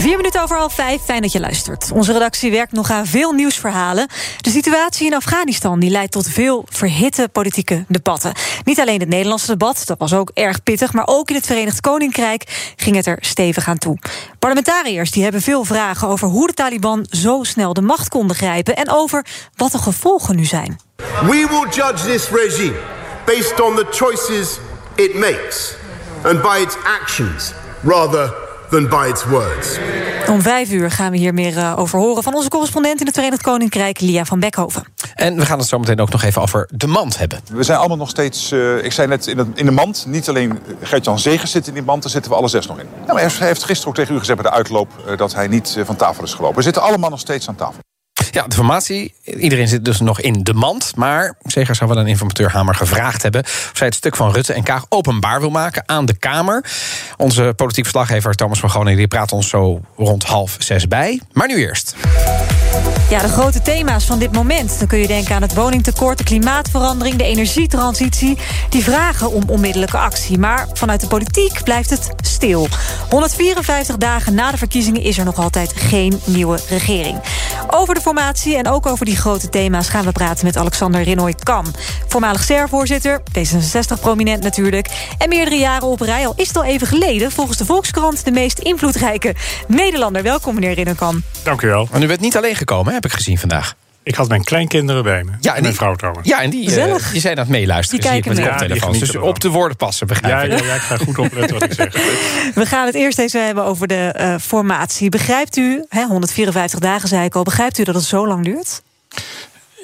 Vier minuten over half vijf, fijn dat je luistert. Onze redactie werkt nog aan veel nieuwsverhalen. De situatie in Afghanistan die leidt tot veel verhitte politieke debatten. Niet alleen het Nederlandse debat, dat was ook erg pittig... maar ook in het Verenigd Koninkrijk ging het er stevig aan toe. Parlementariërs die hebben veel vragen over hoe de Taliban... zo snel de macht konden grijpen en over wat de gevolgen nu zijn. We will judge this regime based on the choices it makes... and by its actions, rather than by its words. Om vijf uur gaan we hier meer uh, over horen van onze correspondent in het Verenigd Koninkrijk, Lia van Beckhoven. En we gaan het zo meteen ook nog even over de mand hebben. We zijn allemaal nog steeds, uh, ik zei net, in, het, in de mand. Niet alleen Gert-Jan Zegers zit in die mand, daar zitten we alle zes nog in. Nou, hij heeft gisteren ook tegen u gezegd bij de uitloop uh, dat hij niet van tafel is gelopen. We zitten allemaal nog steeds aan tafel. Ja, de formatie. Iedereen zit dus nog in de mand. Maar zeker zou wel een informateur Hamer gevraagd hebben... of zij het stuk van Rutte en Kaag openbaar wil maken aan de Kamer. Onze politiek verslaggever Thomas van Groningen... die praat ons zo rond half zes bij. Maar nu eerst. Ja, de grote thema's van dit moment. Dan kun je denken aan het woningtekort, de klimaatverandering... de energietransitie. Die vragen om onmiddellijke actie. Maar vanuit de politiek blijft het stil. 154 dagen na de verkiezingen is er nog altijd geen nieuwe regering. Over de formatie en ook over die grote thema's... gaan we praten met Alexander Rinoy Kam. Voormalig SER-voorzitter, D66-prominent natuurlijk... en meerdere jaren op rij, al is het al even geleden... volgens de Volkskrant de meest invloedrijke Nederlander. Welkom, meneer Rinoy Kam. Dank u wel. Maar u bent niet alleen gekomen, heb ik gezien vandaag. Ik had mijn kleinkinderen bij me. Ja, en mijn vrouw trouwens. Ja, en die, uh, die zijn aan het meeluisteren. Die kijken met de koptelefoons. dus op de woorden passen, begrijp ja, ja, ja, ik ga goed opletten wat ik zeg. We gaan het eerst even hebben over de uh, formatie. Begrijpt u, hè, 154 dagen zei ik al... begrijpt u dat het zo lang duurt?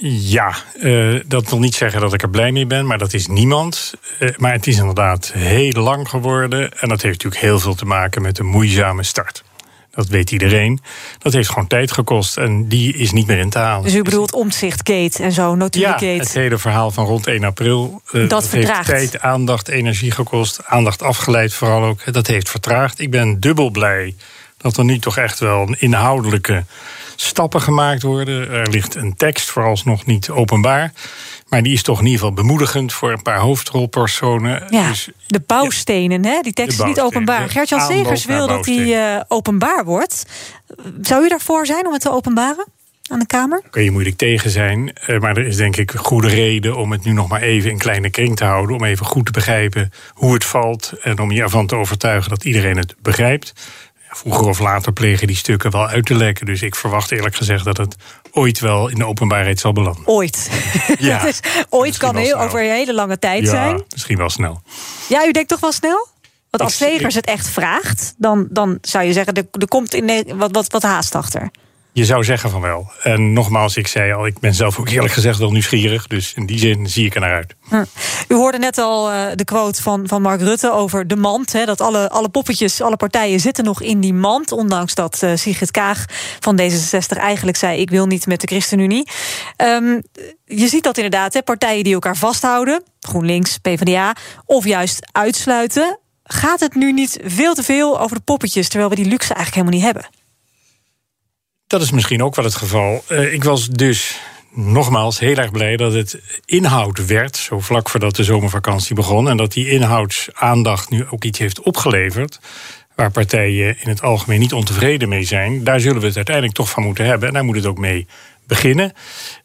Ja, uh, dat wil niet zeggen dat ik er blij mee ben, maar dat is niemand. Uh, maar het is inderdaad heel lang geworden. En dat heeft natuurlijk heel veel te maken met de moeizame start. Dat weet iedereen. Dat heeft gewoon tijd gekost en die is niet meer in te halen. Dus u bedoelt omzichtkate en zo, notulenkate? Ja, het hele verhaal van rond 1 april. Uh, dat, dat heeft tijd, aandacht, energie gekost. Aandacht afgeleid vooral ook. Dat heeft vertraagd. Ik ben dubbel blij dat er nu toch echt wel inhoudelijke stappen gemaakt worden. Er ligt een tekst, vooralsnog niet openbaar. Maar die is toch in ieder geval bemoedigend voor een paar hoofdrolpersonen. Ja, dus, de bouwstenen, ja, hè? die tekst is niet openbaar. Gert-Jan Segers wil dat die uh, openbaar wordt. Zou u daarvoor zijn om het te openbaren? Aan de Kamer? Daar kun je moeilijk tegen zijn. Maar er is denk ik goede reden om het nu nog maar even in kleine kring te houden. Om even goed te begrijpen hoe het valt. En om je ervan te overtuigen dat iedereen het begrijpt vroeger of later plegen die stukken wel uit te lekken. Dus ik verwacht eerlijk gezegd dat het ooit wel in de openbaarheid zal belanden. Ooit. Ja, dus ooit kan heel, over een hele lange tijd ja, zijn. Misschien wel snel. Ja, u denkt toch wel snel? Want als Segers het echt vraagt, dan, dan zou je zeggen, er, er komt in, wat, wat, wat haast achter. Je zou zeggen van wel. En nogmaals, ik zei al, ik ben zelf ook eerlijk gezegd wel nieuwsgierig. Dus in die zin zie ik er naar uit. U hoorde net al uh, de quote van, van Mark Rutte over de mand. Hè, dat alle, alle poppetjes, alle partijen zitten nog in die mand. Ondanks dat uh, Sigrid Kaag van D66 eigenlijk zei... ik wil niet met de ChristenUnie. Um, je ziet dat inderdaad, hè, partijen die elkaar vasthouden... GroenLinks, PvdA, of juist uitsluiten... gaat het nu niet veel te veel over de poppetjes... terwijl we die luxe eigenlijk helemaal niet hebben? Dat is misschien ook wel het geval. Uh, ik was dus nogmaals heel erg blij dat het inhoud werd, zo vlak voordat de zomervakantie begon. En dat die inhoudsaandacht nu ook iets heeft opgeleverd. Waar partijen in het algemeen niet ontevreden mee zijn. Daar zullen we het uiteindelijk toch van moeten hebben. En daar moet het ook mee beginnen.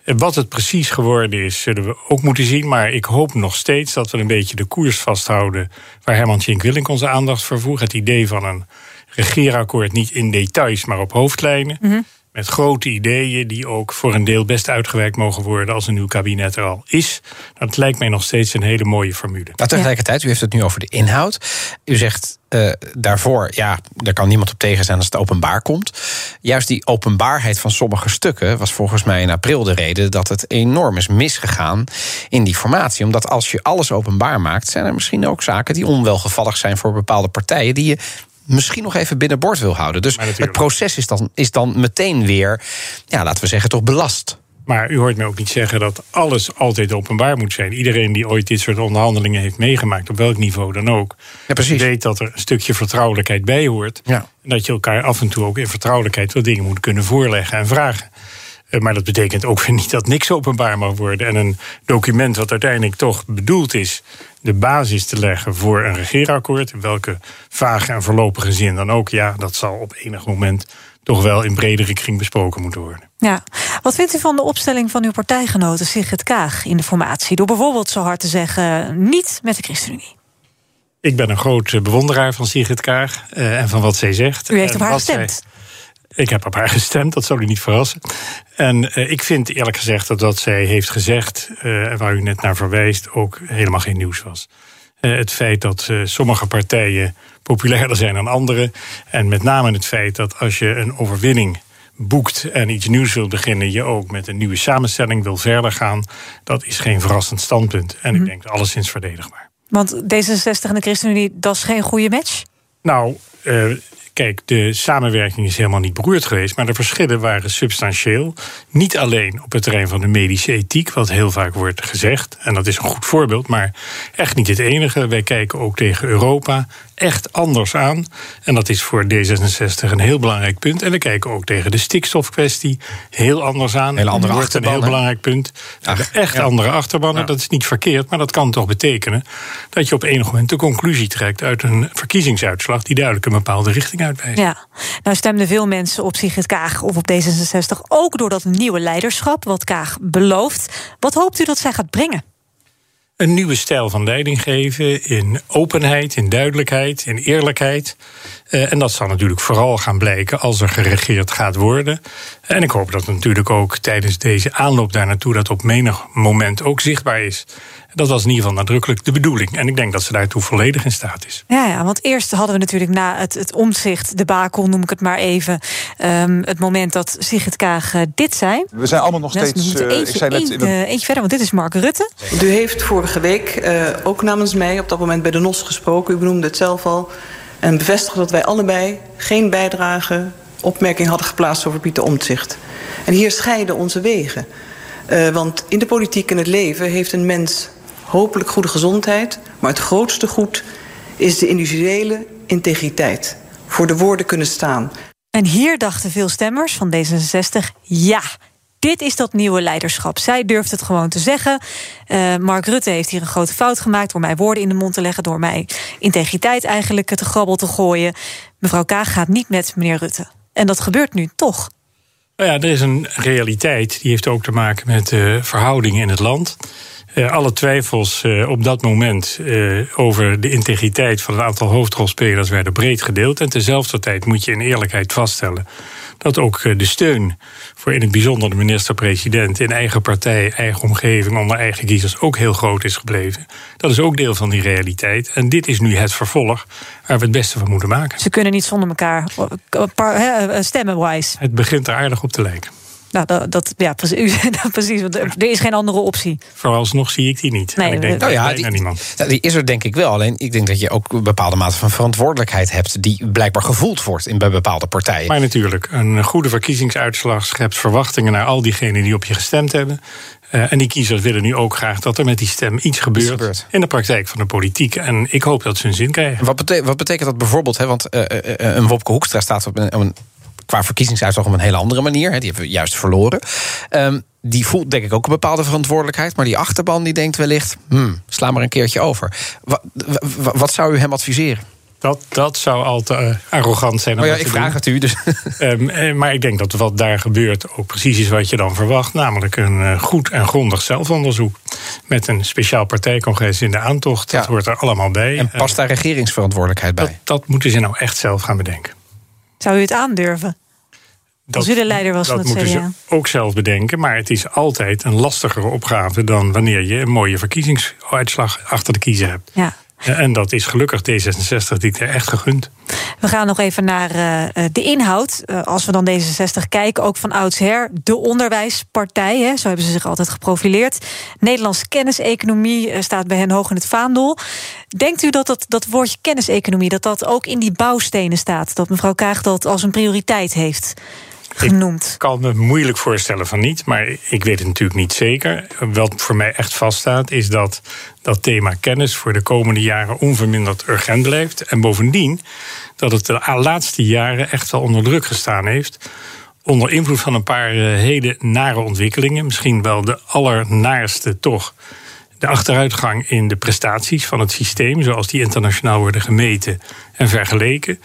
Wat het precies geworden is, zullen we ook moeten zien. Maar ik hoop nog steeds dat we een beetje de koers vasthouden. waar Herman Tjink Willink onze aandacht voor. Het idee van een regeerakkoord niet in details, maar op hoofdlijnen. -hmm. Met grote ideeën die ook voor een deel best uitgewerkt mogen worden als een nieuw kabinet er al is. Dat lijkt mij nog steeds een hele mooie formule. Maar tegelijkertijd, u heeft het nu over de inhoud. U zegt uh, daarvoor, ja, daar kan niemand op tegen zijn als het openbaar komt. Juist die openbaarheid van sommige stukken was volgens mij in april de reden dat het enorm is misgegaan in die formatie. Omdat als je alles openbaar maakt, zijn er misschien ook zaken die onwelgevallig zijn voor bepaalde partijen die je misschien nog even binnenboord wil houden. Dus het proces is dan, is dan meteen weer, ja, laten we zeggen, toch belast. Maar u hoort mij ook niet zeggen dat alles altijd openbaar moet zijn. Iedereen die ooit dit soort onderhandelingen heeft meegemaakt, op welk niveau dan ook, Ja, precies. weet dat er een stukje vertrouwelijkheid bij hoort. Ja. En dat je elkaar af en toe ook in vertrouwelijkheid wat dingen moet kunnen voorleggen en vragen. Eh, Maar dat betekent ook weer niet dat niks openbaar mag worden. En een document wat uiteindelijk toch bedoeld is de basis te leggen voor een regeerakkoord, in welke vage en voorlopige zin dan ook, ja, dat zal op enig moment toch wel in bredere kring besproken moeten worden. Ja. Wat vindt u van de opstelling van uw partijgenoten Sigrid Kaag in de formatie? Door bijvoorbeeld zo hard te zeggen, niet met de ChristenUnie. Ik ben een groot bewonderaar van Sigrid Kaag eh, en van wat zij zegt. U heeft op haar zij- gestemd. Ik heb op haar gestemd, dat zal u niet verrassen. En eh, ik vind eerlijk gezegd dat wat zij heeft gezegd, eh, waar u net naar verwijst, ook helemaal geen nieuws was. Eh, het feit dat sommige partijen populairder zijn dan andere. En met name het feit dat als je een overwinning boekt en iets nieuws wil beginnen, je ook met een nieuwe samenstelling wil verder gaan. Dat is geen verrassend standpunt. En ik denk alleszins verdedigbaar. Want D66 en de ChristenUnie, dat is geen goede match? Nou, kijk, de samenwerking is helemaal niet beroerd geweest, maar de verschillen waren substantieel. Niet alleen op het terrein van de medische ethiek, wat heel vaak wordt gezegd, en dat is een goed voorbeeld, maar echt niet het enige. Wij kijken ook tegen Europa echt anders aan. En dat is voor D66 een heel belangrijk punt. En we kijken ook tegen de stikstofkwestie heel anders aan. Hele andere Dat wordt een achterban, heel belangrijk punt. Hebben echt ja. andere achterbannen. Ja. Dat is niet verkeerd, maar dat kan toch betekenen dat je op enig moment de conclusie trekt uit een verkiezingsuitslag die duidelijk een bepaalde richting uitwijst. Ja. Nou stemden veel mensen op Sigrid Kaag of op D66... ook door dat nieuwe leiderschap, wat Kaag belooft. Wat hoopt u dat zij gaat brengen? Een nieuwe stijl van leiding geven in openheid, in duidelijkheid, in eerlijkheid. Eh, en dat zal natuurlijk vooral gaan blijken als er geregeerd gaat worden. En ik hoop dat natuurlijk ook tijdens deze aanloop daar naartoe dat op menig moment ook zichtbaar is. Dat was in ieder geval nadrukkelijk de bedoeling. En ik denk dat ze daartoe volledig in staat is. Ja, ja, want eerst hadden we natuurlijk na het, het omzicht, de bakel noem ik het maar even... ehm, het moment dat Sigrid Kaag eh, dit zei. We zijn allemaal nog we steeds. ik eentje, zei net verder, want dit is Mark Rutte. U heeft vorige week eh, ook namens mij op dat moment bij de NOS gesproken. U benoemde het zelf al. En bevestigde dat wij allebei geen bijdrage, opmerking hadden geplaatst over Pieter Omtzigt. En hier scheiden onze wegen. Eh, want in de politiek en het leven heeft een mens hopelijk goede gezondheid. Maar het grootste goed is de individuele integriteit. Voor de woorden kunnen staan. En hier dachten veel stemmers van D66, ja... Dit is dat nieuwe leiderschap. Zij durft het gewoon te zeggen. Eh, Mark Rutte heeft hier een grote fout gemaakt door mij woorden in de mond te leggen, door mij integriteit eigenlijk te grabbel te gooien. Mevrouw Kaag gaat niet met meneer Rutte. En dat gebeurt nu toch. Nou ja, er is een realiteit die heeft ook te maken met de verhoudingen in het land. Eh, alle twijfels eh, op dat moment eh, over de integriteit van een aantal hoofdrolspelers werden breed gedeeld. En tezelfde tijd moet je in eerlijkheid vaststellen dat ook de steun voor in het bijzonder de minister-president in eigen partij, eigen omgeving, onder eigen kiezers ook heel groot is gebleven. Dat is ook deel van die realiteit. En dit is nu het vervolg waar we het beste van moeten maken. Ze kunnen niet zonder elkaar stemmen-wise. Het begint er aardig op te lijken. Nou, dat, dat, ja, precies. precies want er is geen andere optie. Vooralsnog zie ik die niet. Nee, en ik denk nou dat ja, die- niemand. Nou, die is er denk ik wel. Alleen ik denk dat je ook een bepaalde mate van verantwoordelijkheid hebt. die blijkbaar gevoeld wordt in bij bepaalde partijen. Maar natuurlijk, een goede verkiezingsuitslag schept verwachtingen naar al diegenen die op je gestemd hebben. Eh, en die kiezers willen nu ook graag dat er met die stem iets gebeurt, gebeurt. in de praktijk van de politiek. En ik hoop dat ze hun zin krijgen. Wat, bete- wat betekent dat bijvoorbeeld? Hè, want eh, eh, een Wopke Hoekstra staat op een, op een- qua verkiezingsuitslag op een hele andere manier. Hè, die hebben we juist verloren. Ehm, die voelt denk ik ook een bepaalde verantwoordelijkheid. Maar die achterban die denkt wellicht, hmm, sla maar een keertje over. Wat, wa- wat zou u hem adviseren? Dat, dat zou al te eh, arrogant zijn. om Oh ja, dat ik te vraag doen. het u. Dus. Ehm, eh, maar ik denk dat wat daar gebeurt ook precies is wat je dan verwacht. Namelijk een eh, goed en grondig zelfonderzoek. Met een speciaal partijcongres in de aantocht. Dat hoort er allemaal bij. En past daar regeringsverantwoordelijkheid dat, bij? dat moeten ze nou echt zelf gaan bedenken. Zou u het aandurven? U de leider was van dat het moeten ze ook zelf bedenken. Maar het is altijd een lastigere opgave dan wanneer je een mooie verkiezingsuitslag achter de kiezer hebt. Ja. En dat is gelukkig D66 die er echt gegund. We gaan nog even naar eh, de inhoud. Eh, als we dan D66 kijken, ook van oudsher. De onderwijspartij, hè, zo hebben ze zich altijd geprofileerd. Nederlandse kenniseconomie eh, staat bij hen hoog in het vaandel. Denkt u dat dat, dat woordje kenniseconomie... dat dat ook in die bouwstenen staat? Dat mevrouw Kaag dat als een prioriteit heeft? Genoemd. Ik kan me moeilijk voorstellen van niet, maar ik weet het natuurlijk niet zeker. Wat voor mij echt vaststaat, is dat dat thema kennis voor de komende jaren onverminderd urgent blijft. En bovendien dat het de laatste jaren echt wel onder druk gestaan heeft. Onder invloed van een paar eh, hele nare ontwikkelingen. Misschien wel de allernaarste toch de achteruitgang in de prestaties van het systeem, zoals die internationaal worden gemeten en vergeleken.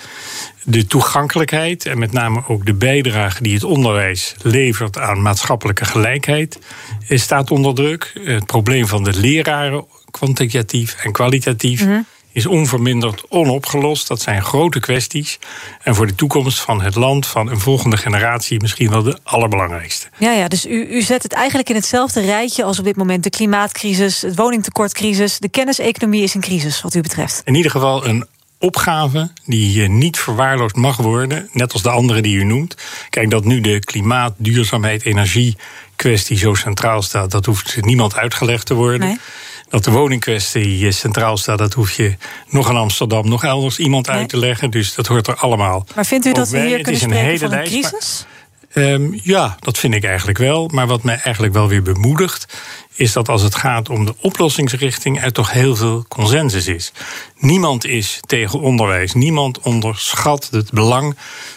De toegankelijkheid en met name ook de bijdrage die het onderwijs levert aan maatschappelijke gelijkheid staat onder druk. Het probleem van de leraren, kwantitatief en kwalitatief. Mhm is onverminderd onopgelost. Dat zijn grote kwesties. En voor de toekomst van het land, van een volgende generatie, misschien wel de allerbelangrijkste. Ja, ja dus u, u zet het eigenlijk in hetzelfde rijtje als op dit moment de klimaatcrisis, het woningtekortcrisis. De kenniseconomie is een crisis, wat u betreft. In ieder geval een opgave die niet verwaarloosd mag worden, net als de andere die u noemt. Kijk, dat nu de klimaat, duurzaamheid, energie kwestie zo centraal staat, dat hoeft niemand uitgelegd te worden. Nee dat de woningkwestie centraal staat, dat hoef je nog in Amsterdam, nog elders iemand uit te leggen. Dus dat hoort er allemaal. Maar vindt u dat we hier kunnen spreken van een crisis? Um, ja, dat vind ik eigenlijk wel. Maar wat mij eigenlijk wel weer bemoedigt, is dat als het gaat om de oplossingsrichting er toch heel veel consensus is. Niemand is tegen onderwijs. Niemand onderschat het belang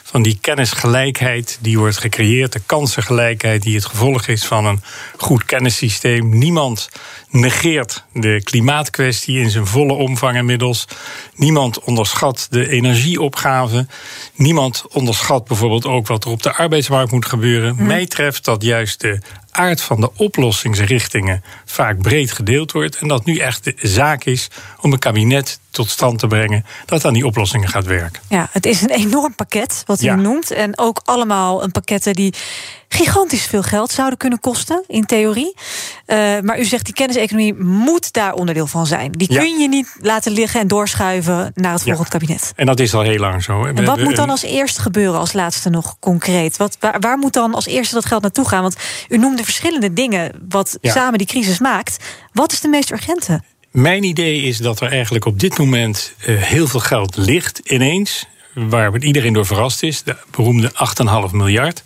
van die kennisgelijkheid die wordt gecreëerd, de kansengelijkheid die het gevolg is van een goed kennissysteem. Niemand negeert de klimaatkwestie in zijn volle omvang inmiddels. Niemand onderschat de energieopgave. Niemand onderschat bijvoorbeeld ook wat er op de arbeidsmarkt moet gebeuren. Hm. Mij treft dat juist de aard van de oplossingsrichtingen vaak breed gedeeld wordt. En dat nu echt de zaak is om een kabinet tot stand te brengen dat aan die oplossingen gaat werken. Ja, het is een enorm pakket wat u noemt. En ook allemaal een pakketten die gigantisch veel geld zouden kunnen kosten, in theorie. Uh, maar u zegt die kenniseconomie moet daar onderdeel van zijn. Die kun je niet laten liggen en doorschuiven naar het volgende kabinet. En dat is al heel lang zo. En wat moet dan als eerste gebeuren, als laatste nog concreet? Wat, waar, waar moet dan als eerste dat geld naartoe gaan? Want u noemde verschillende dingen wat samen die crisis maakt. Wat is de meest urgente? Mijn idee is dat er eigenlijk op dit moment uh, heel veel geld ligt ineens. Waar iedereen door verrast is. De beroemde 8,5 miljard.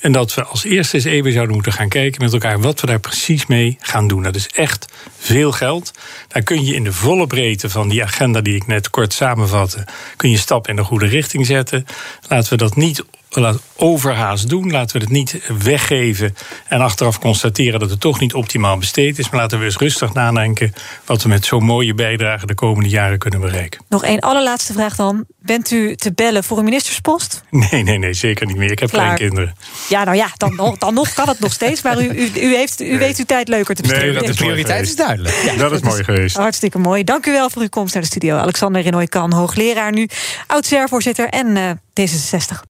En dat we als eerste eens even zouden moeten gaan kijken met elkaar wat we daar precies mee gaan doen. Dat is echt veel geld. Daar kun je in de volle breedte van die agenda die ik net kort samenvatte, kun je stap in de goede richting zetten. Laten we dat niet overhaast doen. Laten we het niet weggeven en achteraf constateren dat het toch niet optimaal besteed is. Maar laten we eens rustig nadenken wat we met zo'n mooie bijdrage de komende jaren kunnen bereiken. Nog één allerlaatste vraag dan. Bent u te bellen voor een ministerspost? Nee, nee, nee, zeker niet meer. Ik heb Klaar. kinderen. Ja, nou ja, dan, nog, dan nog kan het nog steeds. Maar u, u, u, heeft, u weet uw tijd leuker te besteden. Nee, dat de prioriteit is duidelijk. Ja, dat is mooi geweest. Hartstikke mooi. Dank u wel voor uw komst naar de studio. Alexander Renoy-Kan, hoogleraar nu, oud-voorzitter en uh, D66.